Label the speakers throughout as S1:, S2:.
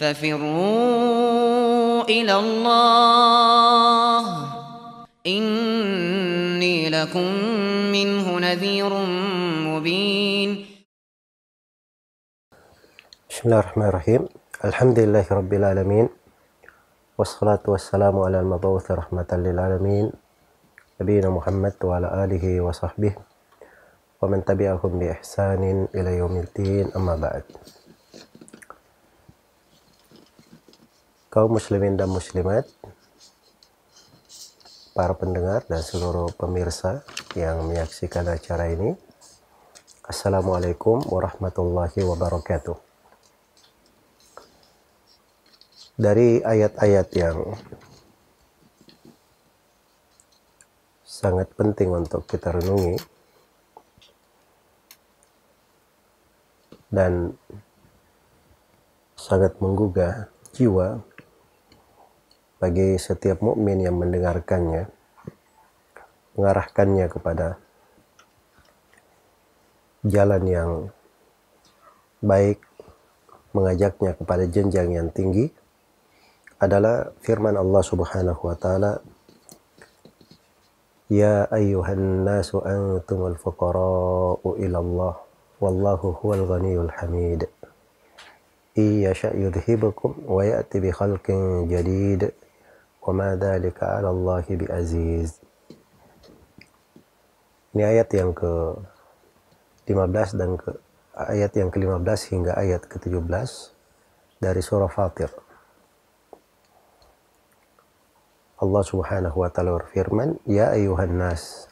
S1: ففروا إلى الله. إني لكم منه نذير مبين.
S2: بسم الله الرحمن الرحيم. الحمد لله رب العالمين والصلاة والسلام على المبعوث رحمة للعالمين نبينا محمد وعلى آله وصحبه ومن تبعهم بإحسان إلى يوم الدين. أما بعد kaum muslimin dan muslimat para pendengar dan seluruh pemirsa yang menyaksikan acara ini Assalamualaikum warahmatullahi wabarakatuh. Dari ayat-ayat yang sangat penting untuk kita renungi dan sangat menggugah jiwa bagi setiap mukmin yang mendengarkannya mengarahkannya kepada jalan yang baik mengajaknya kepada jenjang yang tinggi adalah firman Allah Subhanahu wa taala Ya ayyuhan nasu antumul fuqara'u ila Allah wallahu huwal ghaniyul hamid. Yasha yudhibukum wa ya'ti bi khalqin wa ma dhalika 'ala Allah bi aziz. Ini ayat yang ke 15 dan ke ayat yang ke-15 hingga ayat ke-17 dari surah Fatir. Allah Subhanahu wa taala berfirman, "Ya ayuhan nas,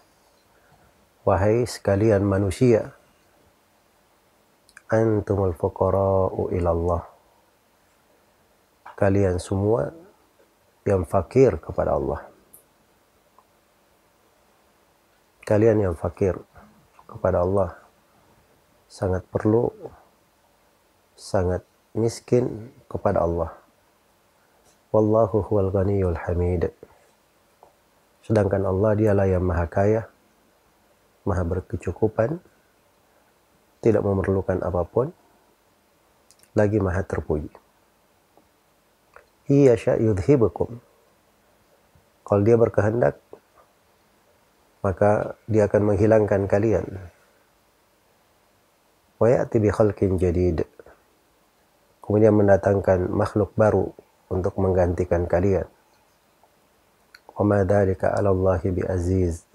S2: wahai sekalian manusia, antumul fuqara'u ilallah kalian semua yang fakir kepada Allah. Kalian yang fakir kepada Allah sangat perlu sangat miskin kepada Allah. Wallahu huwal ghaniyul hamid. Sedangkan Allah dialah yang maha kaya maha berkecukupan tidak memerlukan apa pun, lagi maha terpuji. Iya yudhibukum. Kalau dia berkehendak, maka dia akan menghilangkan kalian. Wa ya'ti bi khalqin jadid. Kemudian mendatangkan makhluk baru untuk menggantikan kalian. Wa ma dzalika 'ala Allah bi aziz.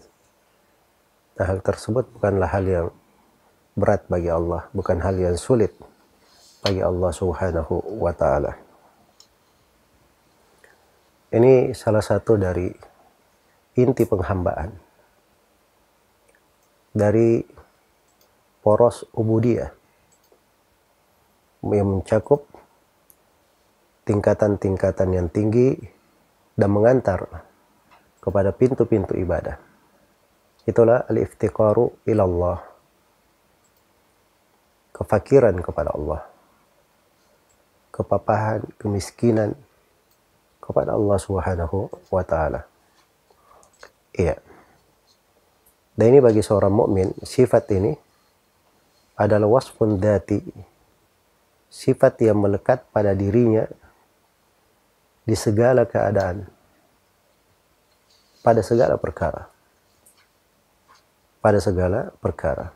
S2: Nah, hal tersebut bukanlah hal yang berat bagi Allah, bukan hal yang sulit bagi Allah Subhanahu wa taala. Ini salah satu dari inti penghambaan. Dari poros ubudiyah yang mencakup tingkatan-tingkatan yang tinggi dan mengantar kepada pintu-pintu ibadah. Itulah al-iftiqaru ilallah kefakiran kepada Allah, kepapahan, kemiskinan kepada Allah Subhanahu wa taala. Iya. Dan ini bagi seorang mukmin sifat ini adalah wasfun dati. Sifat yang melekat pada dirinya di segala keadaan. Pada segala perkara. Pada segala perkara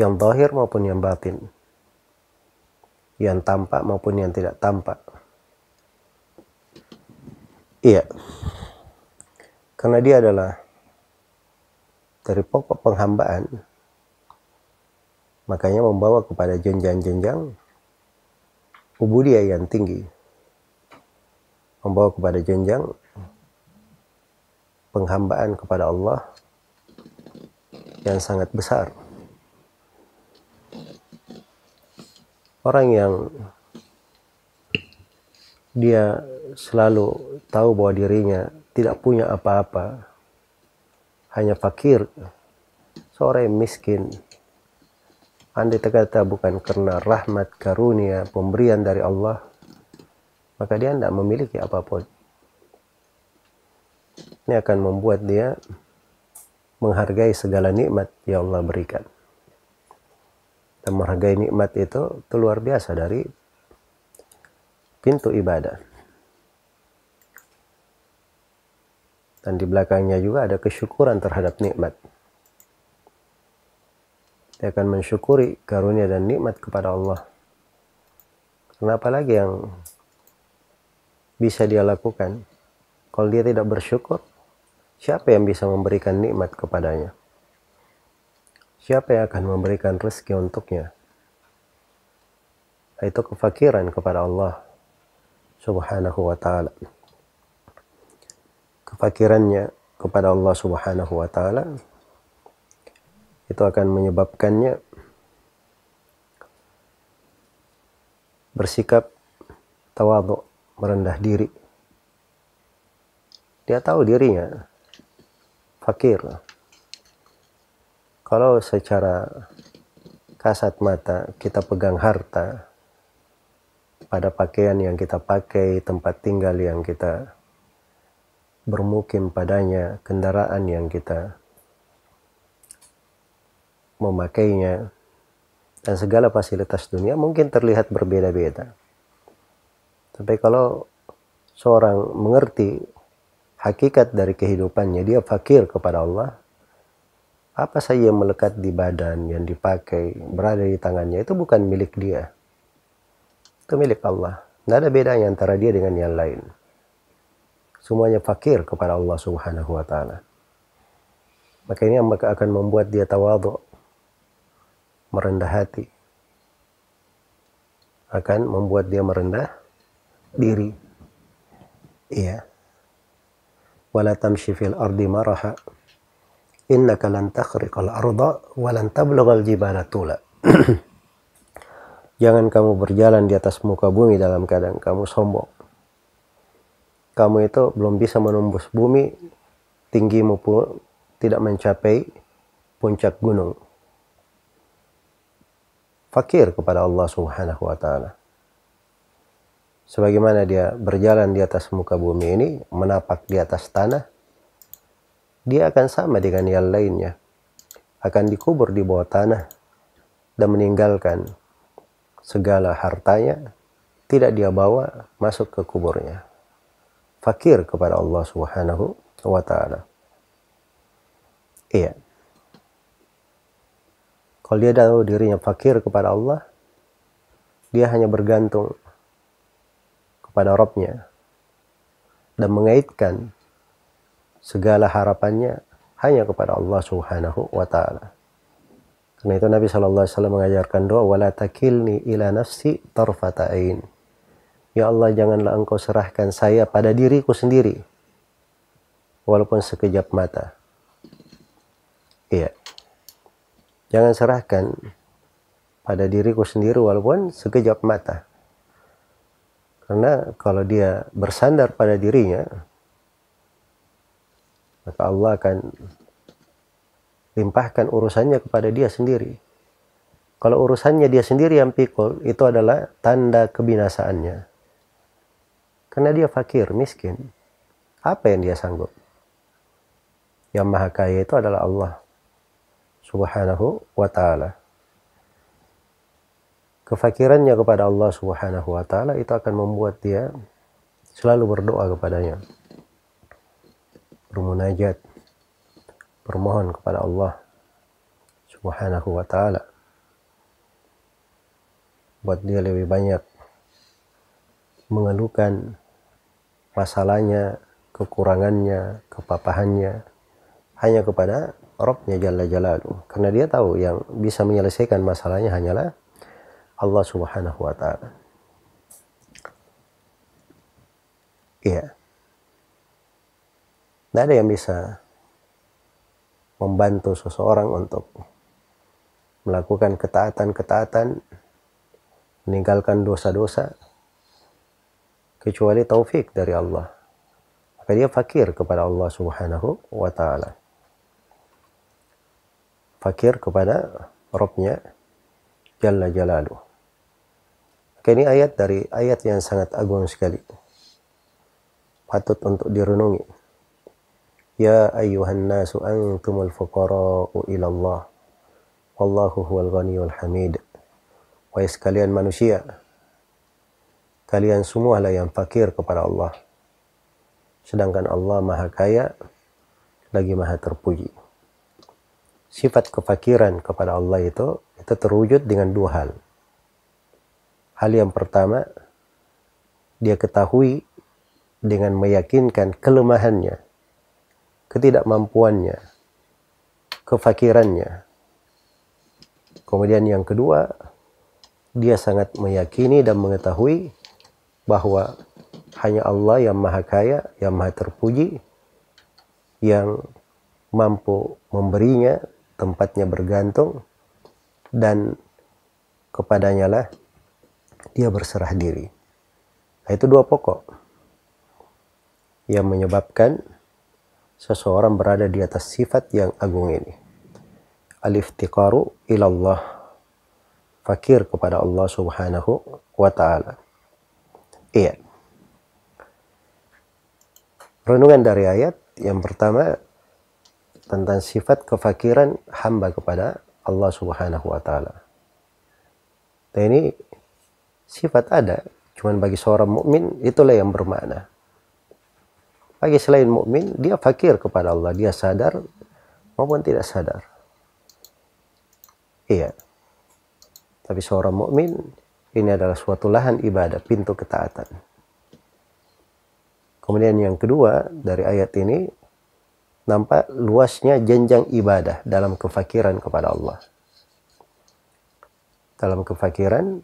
S2: yang zahir maupun yang batin yang tampak maupun yang tidak tampak iya. Karena dia adalah dari pokok penghambaan makanya membawa kepada jenjang-jenjang ubudiyah yang tinggi. Membawa kepada jenjang penghambaan kepada Allah yang sangat besar. Orang yang dia selalu tahu bahwa dirinya tidak punya apa-apa, hanya fakir, seorang miskin. Andai terkata bukan karena rahmat karunia pemberian dari Allah, maka dia tidak memiliki apa pun. Ini akan membuat dia menghargai segala nikmat yang Allah berikan dan menghargai nikmat itu itu luar biasa dari pintu ibadah. Dan di belakangnya juga ada kesyukuran terhadap nikmat. Dia akan mensyukuri karunia dan nikmat kepada Allah. Kenapa lagi yang bisa dia lakukan? Kalau dia tidak bersyukur, siapa yang bisa memberikan nikmat kepadanya? Siapa yang akan memberikan rezeki untuknya? Itu kefakiran kepada Allah subhanahu wa ta'ala. Kefakirannya kepada Allah subhanahu wa ta'ala itu akan menyebabkannya bersikap tawadhu, merendah diri. Dia tahu dirinya fakir. Kalau secara kasat mata kita pegang harta pada pakaian yang kita pakai, tempat tinggal yang kita bermukim padanya, kendaraan yang kita memakainya, dan segala fasilitas dunia mungkin terlihat berbeda-beda. Tapi kalau seorang mengerti hakikat dari kehidupannya, dia fakir kepada Allah, apa saja yang melekat di badan, yang dipakai, berada di tangannya, itu bukan milik dia. Itu milik Allah. Tidak ada bedanya antara dia dengan yang lain. Semuanya fakir kepada Allah subhanahu wa ta'ala. Maka ini akan membuat dia tawadhu, merendah hati. Akan membuat dia merendah diri. Iya wala tamshi fil ardi maraha innaka lan takhriqal arda wa lan tablughal jibala tula jangan kamu berjalan di atas muka bumi dalam keadaan kamu sombong. Kamu itu belum bisa menembus bumi tinggimu pun tidak mencapai puncak gunung. Fakir kepada Allah Subhanahu wa taala. Sebagaimana dia berjalan di atas muka bumi ini, menapak di atas tanah, dia akan sama dengan yang lainnya. Akan dikubur di bawah tanah dan meninggalkan segala hartanya, tidak dia bawa masuk ke kuburnya. Fakir kepada Allah Subhanahu wa taala. Iya. Kalau dia tahu dirinya fakir kepada Allah, dia hanya bergantung kepada Robnya dan mengaitkan segala harapannya hanya kepada Allah Subhanahu wa taala. Karena itu Nabi sallallahu alaihi wasallam mengajarkan doa wala takilni ila nafsi tarfata ain. Ya Allah janganlah engkau serahkan saya pada diriku sendiri walaupun sekejap mata. Iya. Jangan serahkan pada diriku sendiri walaupun sekejap mata. Karena kalau dia bersandar pada dirinya, maka Allah akan limpahkan urusannya kepada dia sendiri. Kalau urusannya dia sendiri yang pikul, itu adalah tanda kebinasaannya. Karena dia fakir, miskin. Apa yang dia sanggup? Yang maha kaya itu adalah Allah subhanahu wa ta'ala kefakirannya kepada Allah Subhanahu wa taala itu akan membuat dia selalu berdoa kepadanya. Bermunajat, bermohon kepada Allah Subhanahu wa taala. Buat dia lebih banyak mengeluhkan masalahnya, kekurangannya, kepapahannya hanya kepada Robnya Jalla Jalaluh. Karena dia tahu yang bisa menyelesaikan masalahnya hanyalah Allah Subhanahu wa taala. Iya. Tidak ada yang bisa membantu seseorang untuk melakukan ketaatan-ketaatan, meninggalkan dosa-dosa, kecuali taufik dari Allah. Maka dia fakir kepada Allah Subhanahu wa taala. Fakir kepada Robnya Jalla Jalaluh. Maka ini ayat dari ayat yang sangat agung sekali. Patut untuk direnungi. Ya ayyuhan nasu antumul fuqara'u ila Allah. Wallahu huwal ghaniyul hamid. Wahai sekalian manusia, kalian semua lah yang fakir kepada Allah. Sedangkan Allah maha kaya, lagi maha terpuji. Sifat kefakiran kepada Allah itu, itu terwujud dengan dua hal. Hal yang pertama, dia ketahui dengan meyakinkan kelemahannya, ketidakmampuannya, kefakirannya. Kemudian yang kedua, dia sangat meyakini dan mengetahui bahwa hanya Allah yang maha kaya, yang maha terpuji, yang mampu memberinya, tempatnya bergantung, dan kepadanya lah dia berserah diri. Nah, itu dua pokok yang menyebabkan seseorang berada di atas sifat yang agung ini. Al-iftiqaru ilallah. Fakir kepada Allah subhanahu wa ta'ala. Iya. Renungan dari ayat yang pertama tentang sifat kefakiran hamba kepada Allah subhanahu wa ta'ala. Dan ini sifat ada, cuman bagi seorang mukmin itulah yang bermakna. Bagi selain mukmin, dia fakir kepada Allah, dia sadar maupun tidak sadar. Iya. Tapi seorang mukmin ini adalah suatu lahan ibadah, pintu ketaatan. Kemudian yang kedua dari ayat ini nampak luasnya jenjang ibadah dalam kefakiran kepada Allah. Dalam kefakiran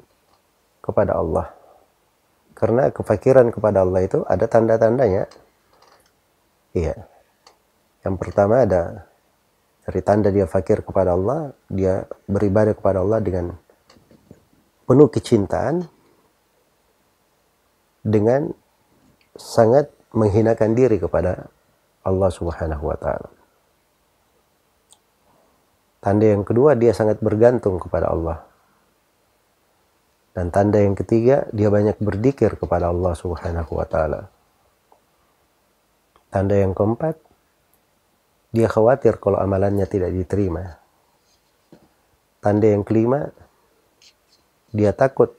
S2: kepada Allah. Karena kefakiran kepada Allah itu ada tanda-tandanya. Iya. Yang pertama ada dari tanda dia fakir kepada Allah, dia beribadah kepada Allah dengan penuh kecintaan, dengan sangat menghinakan diri kepada Allah Subhanahu wa taala. Tanda yang kedua dia sangat bergantung kepada Allah. Dan tanda yang ketiga dia banyak berzikir kepada Allah Subhanahu wa taala. Tanda yang keempat, dia khawatir kalau amalannya tidak diterima. Tanda yang kelima, dia takut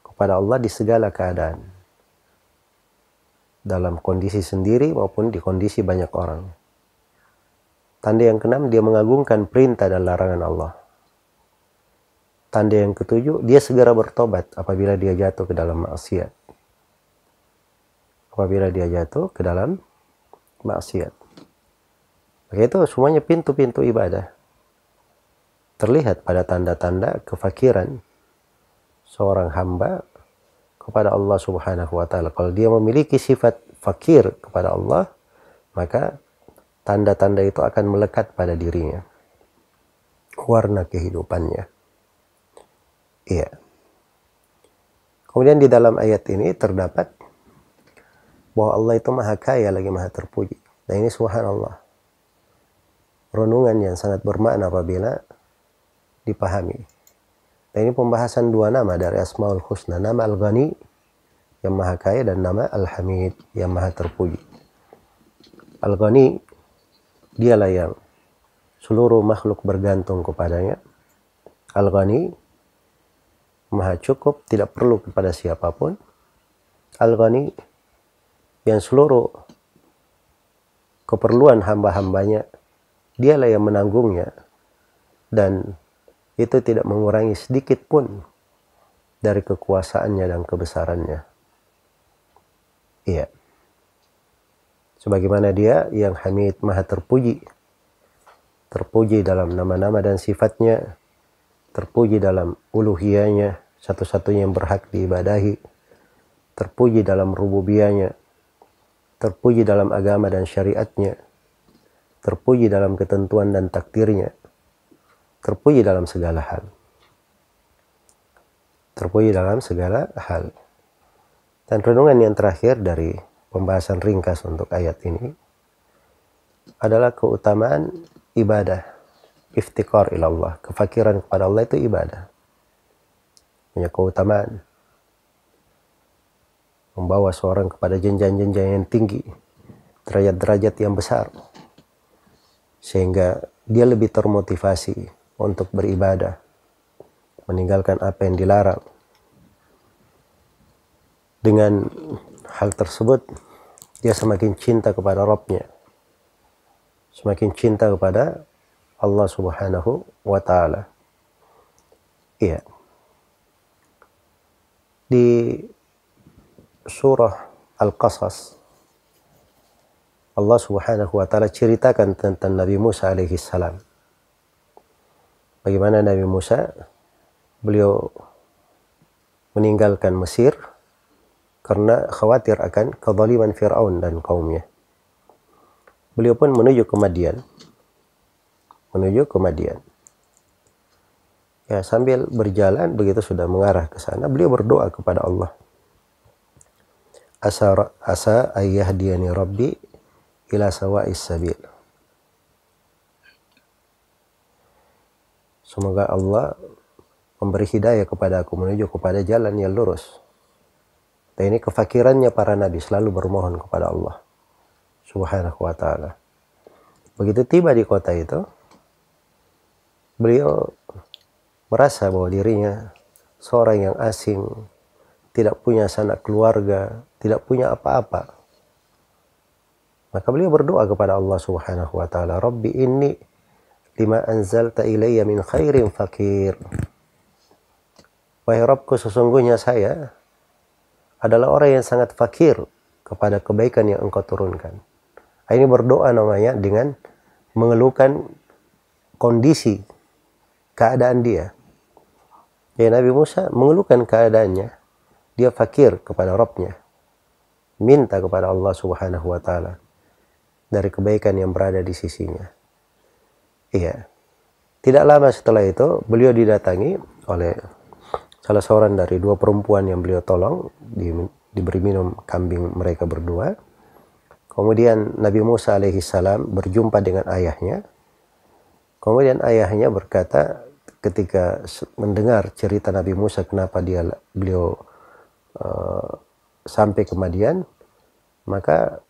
S2: kepada Allah di segala keadaan. Dalam kondisi sendiri maupun di kondisi banyak orang. Tanda yang keenam, dia mengagungkan perintah dan larangan Allah. Tanda yang ketujuh, dia segera bertobat apabila dia jatuh ke dalam maksiat apabila dia jatuh ke dalam maksiat. Maka itu semuanya pintu-pintu ibadah. Terlihat pada tanda-tanda kefakiran seorang hamba kepada Allah Subhanahu wa taala. Kalau dia memiliki sifat fakir kepada Allah, maka tanda-tanda itu akan melekat pada dirinya. Warna kehidupannya. Iya. Kemudian di dalam ayat ini terdapat bahwa Allah itu maha kaya lagi maha terpuji. Dan ini subhanallah. Renungan yang sangat bermakna apabila dipahami. Dan ini pembahasan dua nama dari Asmaul Husna. Nama Al-Ghani yang maha kaya dan nama Al-Hamid yang maha terpuji. Al-Ghani dialah yang seluruh makhluk bergantung kepadanya. Al-Ghani maha cukup, tidak perlu kepada siapa pun. Al-Ghani yang seluruh keperluan hamba-hambanya dialah yang menanggungnya dan itu tidak mengurangi sedikit pun dari kekuasaannya dan kebesarannya. Iya. Sebagaimana dia yang hamid maha terpuji. Terpuji dalam nama-nama dan sifatnya. Terpuji dalam uluhiyahnya. Satu-satunya yang berhak diibadahi. Terpuji dalam rububiyahnya terpuji dalam agama dan syariatnya, terpuji dalam ketentuan dan takdirnya, terpuji dalam segala hal. Terpuji dalam segala hal. Dan renungan yang terakhir dari pembahasan ringkas untuk ayat ini adalah keutamaan ibadah. Iftikar ilallah. Kefakiran kepada Allah itu ibadah. Punya keutamaan membawa seorang kepada jenjang-jenjang yang tinggi, derajat-derajat yang besar, sehingga dia lebih termotivasi untuk beribadah, meninggalkan apa yang dilarang, dengan hal tersebut dia semakin cinta kepada Rabbnya. Semakin cinta kepada Allah subhanahu wa ta'ala. Iya. Di surah Al-Qasas Allah Subhanahu wa taala ceritakan tentang Nabi Musa alaihi salam. Bagaimana Nabi Musa beliau meninggalkan Mesir karena khawatir akan kezaliman Firaun dan kaumnya. Beliau pun menuju ke Madian. Menuju ke Madian. Ya, sambil berjalan begitu sudah mengarah ke sana, beliau berdoa kepada Allah. Asa asa ayyahdiyani rabbi ila sawa'is sabil. Semoga Allah memberi hidayah kepada aku menuju kepada jalan yang lurus. Dan ini kefakirannya para nabi selalu bermohon kepada Allah subhanahu wa ta'ala. Begitu tiba di kota itu, beliau merasa bahwa dirinya seorang yang asing, tidak punya sanak keluarga, tidak punya apa-apa. Maka beliau berdoa kepada Allah Subhanahu wa taala, "Rabbi inni lima anzalta ilayya min khairin fakir." Wahai Rabbku, sesungguhnya saya adalah orang yang sangat fakir kepada kebaikan yang engkau turunkan. Ini berdoa namanya dengan mengeluhkan kondisi keadaan dia. Ya Nabi Musa mengeluhkan keadaannya. Dia fakir kepada Rabbnya. Minta kepada Allah subhanahu wa ta'ala dari kebaikan yang berada di sisinya. Iya. Tidak lama setelah itu, beliau didatangi oleh salah seorang dari dua perempuan yang beliau tolong, di, diberi minum kambing mereka berdua. Kemudian Nabi Musa alaihissalam berjumpa dengan ayahnya. Kemudian ayahnya berkata ketika mendengar cerita Nabi Musa kenapa dia beliau uh, sampai ke Madian, maka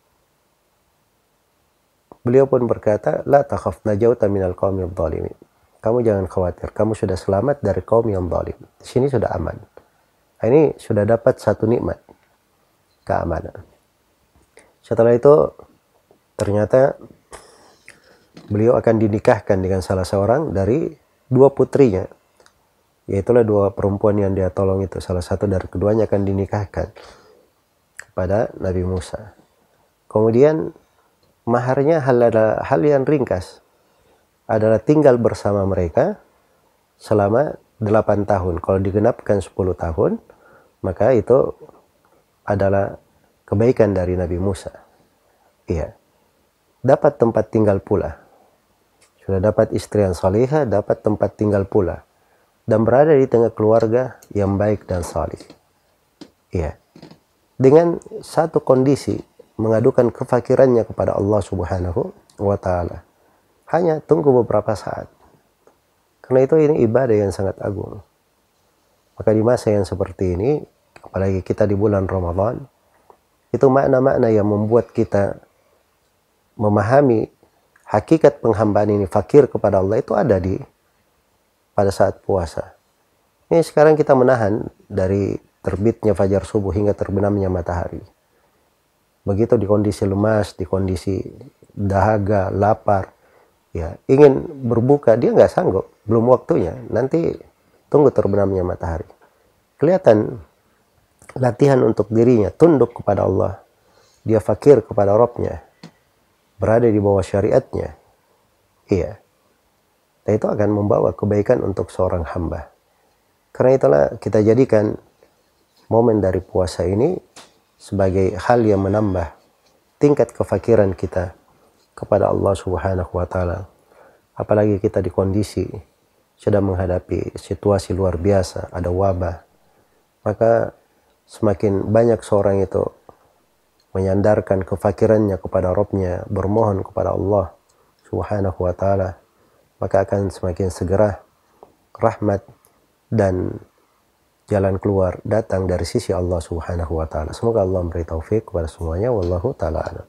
S2: Beliau pun berkata, La takhaf najauta minal kaum yang zalimin. Kamu jangan khawatir, kamu sudah selamat dari kaum yang zalim. Di sini sudah aman. Nah, ini sudah dapat satu nikmat, keamanan. Setelah itu, ternyata beliau akan dinikahkan dengan salah seorang dari dua putrinya. Yaitulah dua perempuan yang dia tolong itu. Salah satu dari keduanya akan dinikahkan kepada Nabi Musa. Kemudian maharnya hal adalah hal yang ringkas adalah tinggal bersama mereka selama 8 tahun. Kalau digenapkan 10 tahun, maka itu adalah kebaikan dari Nabi Musa. Iya. Dapat tempat tinggal pula. Sudah dapat istri yang salihah, dapat tempat tinggal pula. Dan berada di tengah keluarga yang baik dan salih. Iya. Dengan satu kondisi, mengadukan kefakirannya kepada Allah Subhanahu wa taala. Hanya tunggu beberapa saat. Karena itu ini ibadah yang sangat agung. Maka di masa yang seperti ini, apalagi kita di bulan Ramadan, itu makna-makna yang membuat kita memahami hakikat penghambaan ini fakir kepada Allah itu ada di pada saat puasa. Ini sekarang kita menahan dari terbitnya fajar subuh hingga terbenamnya matahari. Begitu di kondisi lemas, di kondisi dahaga, lapar, ya ingin berbuka dia nggak sanggup, belum waktunya. Nanti tunggu terbenamnya matahari. Kelihatan latihan untuk dirinya tunduk kepada Allah. Dia fakir kepada Robnya, berada di bawah syariatnya. Iya. Dan itu akan membawa kebaikan untuk seorang hamba. Karena itulah kita jadikan momen dari puasa ini sebagai hal yang menambah tingkat kefakiran kita kepada Allah Subhanahu wa taala. Apalagi kita di kondisi sedang menghadapi situasi luar biasa, ada wabah. Maka semakin banyak seorang itu menyandarkan kefakirannya kepada Robnya, bermohon kepada Allah Subhanahu wa taala, maka akan semakin segera rahmat dan jalan keluar datang dari sisi Allah Subhanahu wa taala. Semoga Allah memberi taufik kepada semuanya wallahu taala